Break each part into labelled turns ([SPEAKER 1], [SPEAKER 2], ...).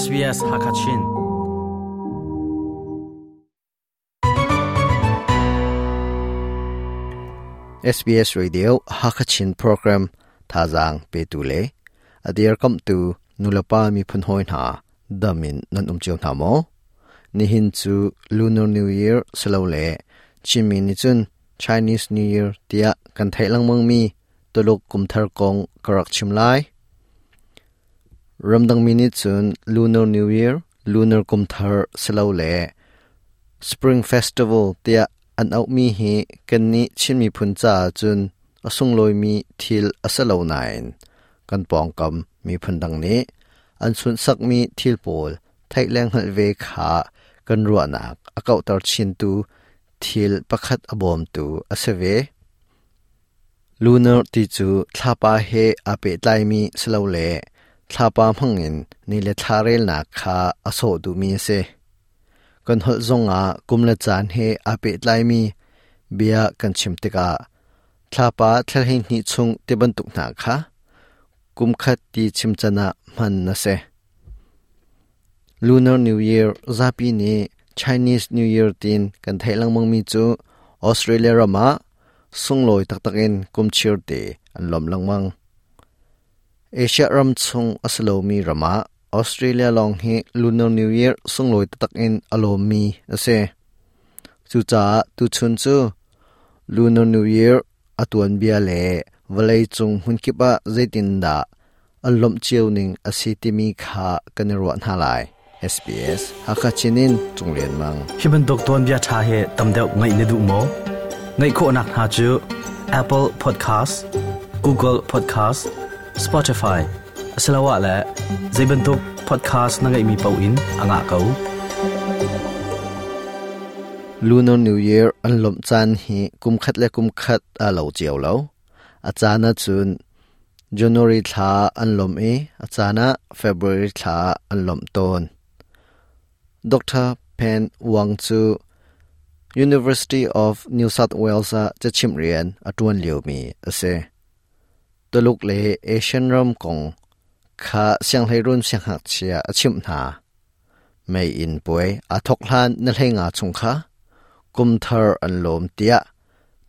[SPEAKER 1] SBS Hakachin.
[SPEAKER 2] SBS Radio Hakachin program, thazang pe tu le adir kam tu nulapa mi phun hoi na, damin nan um chiu na mo. Ni hin chu lunar new year selo le, chimi ni chun chinese new year tia kan thailang mang mi, tolok kum thar kong karak chim lai. Ramdang mi ni chun lunar new year lunar kum thar selo le spring festival tia an au mi hi kan ni chin mi phun cha chun asung loi mi thil asalo nain kan pong kam mi phun dang ni an sun sak mi thil pol thai leng hal ve kha kan ruwa nak akau tar chin tu thil pakhat abom tu asave lunar ti chu thlapa he ape tlai mi slo le thlapa phangin ni le tharel na kha aso du mi se kan hol zonga kumla chan he ape tlai mi bia kan chimtika thlapa thlal hin ni chung te ban tuk na kha kum khat ti chimchana man na se lunar new year zapi ni chinese new year tin kan thailang mong mi chu australia rama sungloi tak takin kum chir te an lom lang mang asia ram chung aslo mi rama, australia long hi lunar new year sungloi tak takin alom mi ase. Chu cha tu chun chu, lunar new year atuan bia le, valai chung hun kipa zaitin da, alom chiu ning asitimi kha kanirwa na lai. SBS hakachinin chunglen mang.
[SPEAKER 1] Hiban dok ton bia tha he tamdeu ngai ne du mo. Ngai kho nak ha chu, Apple Podcast, Google Podcast Spotify. Asalawa le zaiban podcast na ngai mi pau in, anga kau.
[SPEAKER 2] Lunar new year, an lom chan hi, kum khat le kum khat a lo chiao lo achana chun january tha an lom e achana february tha an lom ton. Dr pen wang chu university of new south wales a chimrian atun liomi ase mi ase toluk le asian ram kong kha siang hlei run siang hak chia achim na. Mai in poi a thok hlan na hlenga chung kha. Kum thar an lom tia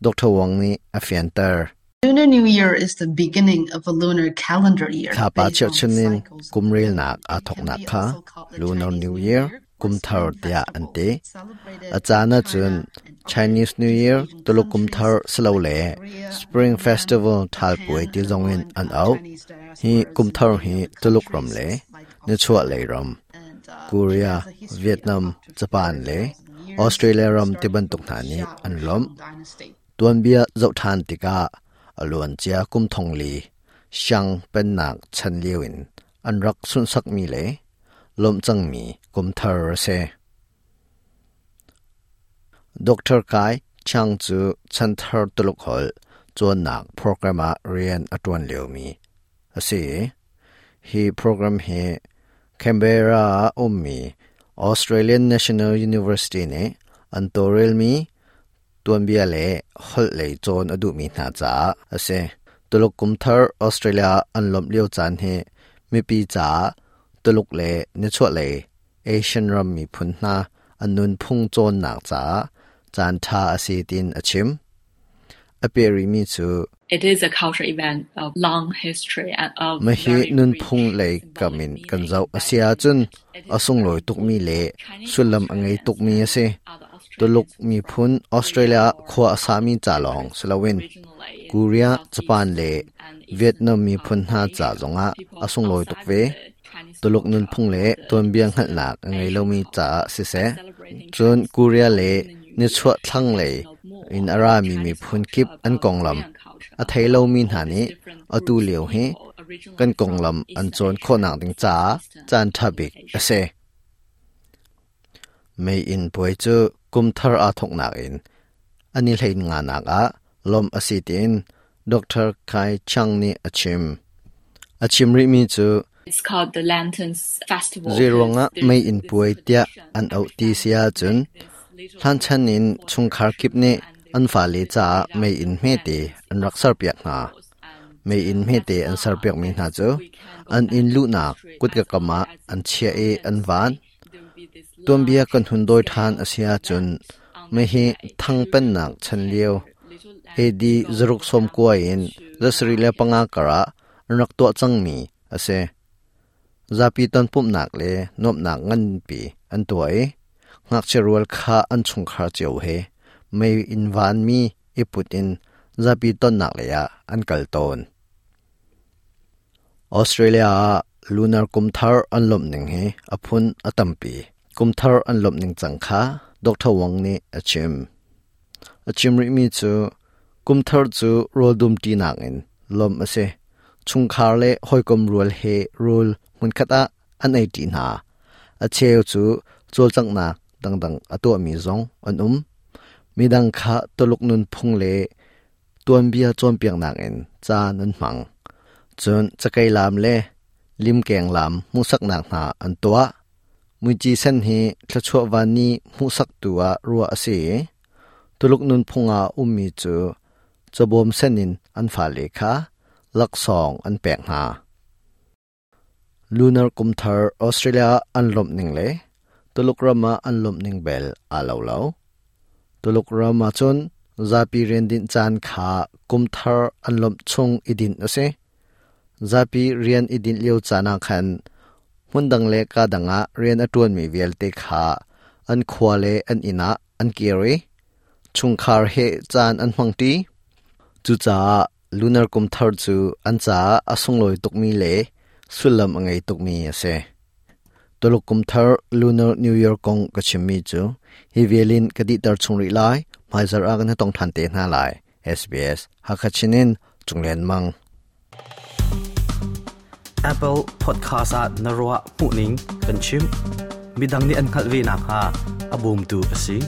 [SPEAKER 2] dr wang ni a fiantar
[SPEAKER 3] Lunar New Year is the beginning of a lunar calendar year. tha pa based cheu on chunin cycles of kumrel the nak a moon. thok It nak can be kha. also called the lunar Chinese new year kum Spring thar tia Festival, ante celebrated achana in chun China and chinese new other year. Asian tolo kum countries thar slo le like Korea, spring Vietnam, festival thal Japan, pui ti and zongin among, an uh, au Chinese hi diasporas kum thar tia ante achana chun, chinese new year tolo kum thar slow le, spring festival, thal pui ti zongin an au. Hi kum thar hi tolok rom le ne chua le rom, korea, vietnam, japan le, australia rom ti ban tuk thani an lom,
[SPEAKER 2] tuan bia zau than tika alon chia kum thong li shang pen nak chan liwin an rak sun sak mi le ลมจังมีกุมเทอร์เซดอกเตอร์ไกช่างจูเซนเตอร์ตลุกหอลจวนหนักโปรแกรมเรียนอตวนเหลียวมีสีฮีโปรแกรมเฮแคมเบราอุมมีออสเตรเลียนเนชั่นแนลยูนิเวอร์ซิตี้เนอันโตเรลมีตวนเบียเลฮอลเลจอนอดุมีนาจาอเซตลุกกุมเทอร์ออสเตรเลียอันลมเลียวจานเฮมีปีจา tuluk le ni chwa le Asian ram mi phun na anun phung chon nak cha chan tha ase tin achim. Aperi mi chu
[SPEAKER 4] it is a cultural event of long history and of ma hi very nun phung le kamin kan zau asia chun asung loi tuk mi le sulam angai tuk mi ase tuluk mi phun australia khwa asami chalong sulawin korea japan le vietnam mi phun ha cha zonga asung loi tuk ve ตลกนุนพงเลตัวเบียงหันหลักไงเรามีจ่าสิเสจนกูเรียเลนิชวดทั้งเลอินอารามีมีพุนกิบอันกองลำอาไทยเรามีหานี้อตูเหลียวเฮกันกองลำอันจนโคหนังติงจ่าจันทบิกเส
[SPEAKER 2] ไม่อินป่วยจูกุมทาราทกหนักอินอันนี้เห็นงานนักอะลมอสิตินดรไคชังนี่อาชิมอาชิมริมีจู
[SPEAKER 4] sia having chun. this little hlan chan in chung khar kip ne an fa le cha mei in me te an rak sar piak na. me in me te an sar pek mi na chu. An in lu na kut ka kama an chia e an van. tuam bia kan hun doi than asia chun. me hi thang pen nak chan e di zruk som ko in. zasri le panga
[SPEAKER 2] kara rak to mi ase zapi ton pum nak le nop nak ngan pi an tuai ngak cherwal kha an chung kha cheu he me in van mi i put in zapi ton nak le ya an kal ton australia lunar kumthar an lom ning he aphun atampi kumthar an lom ning chang kha dr wang ni achim achim ri mi chu kumthar chu rol dum ti nak in lom ase chung khar le hoi kom rual he rul mun khata an ai ti na a cheu chu chol chang na dang dang ato mi zong an um mi dang kha toluk nun phung le tuan bia chom piang nak en cha nan mang chun chakai lam le lim keng lam mu sak nak na an tua mui chi sen hi thachwa wani mu sak tua ruwa ase tuluk nun phunga ummi chu chabom senin an fa le kha lak song an pek na lunar kumthar, australia, an ningle tuluk rama anlom ning bel, a lo tuluk rama chun zapi rendin chan kha, kumthar anlom chung idin ase zapi rian idin leo chana khan mundang le ka danga rian atun mi vel te kha, an khwale an ina, an kiri chung khar he chan an hmangti chu cha, lunar kumthar chu, an cha asung loi tuk mi le. Sulam angai tuk mi ase toluk kum thar lunar new year kong ka chimmi chu hi velin kadi tar chung ri lai mai zar agan tong than te na lai sbs hakachinin chunglen mang
[SPEAKER 1] apple podcast at narwa puning kan chim midang ni an khalvi na ha abum tu asi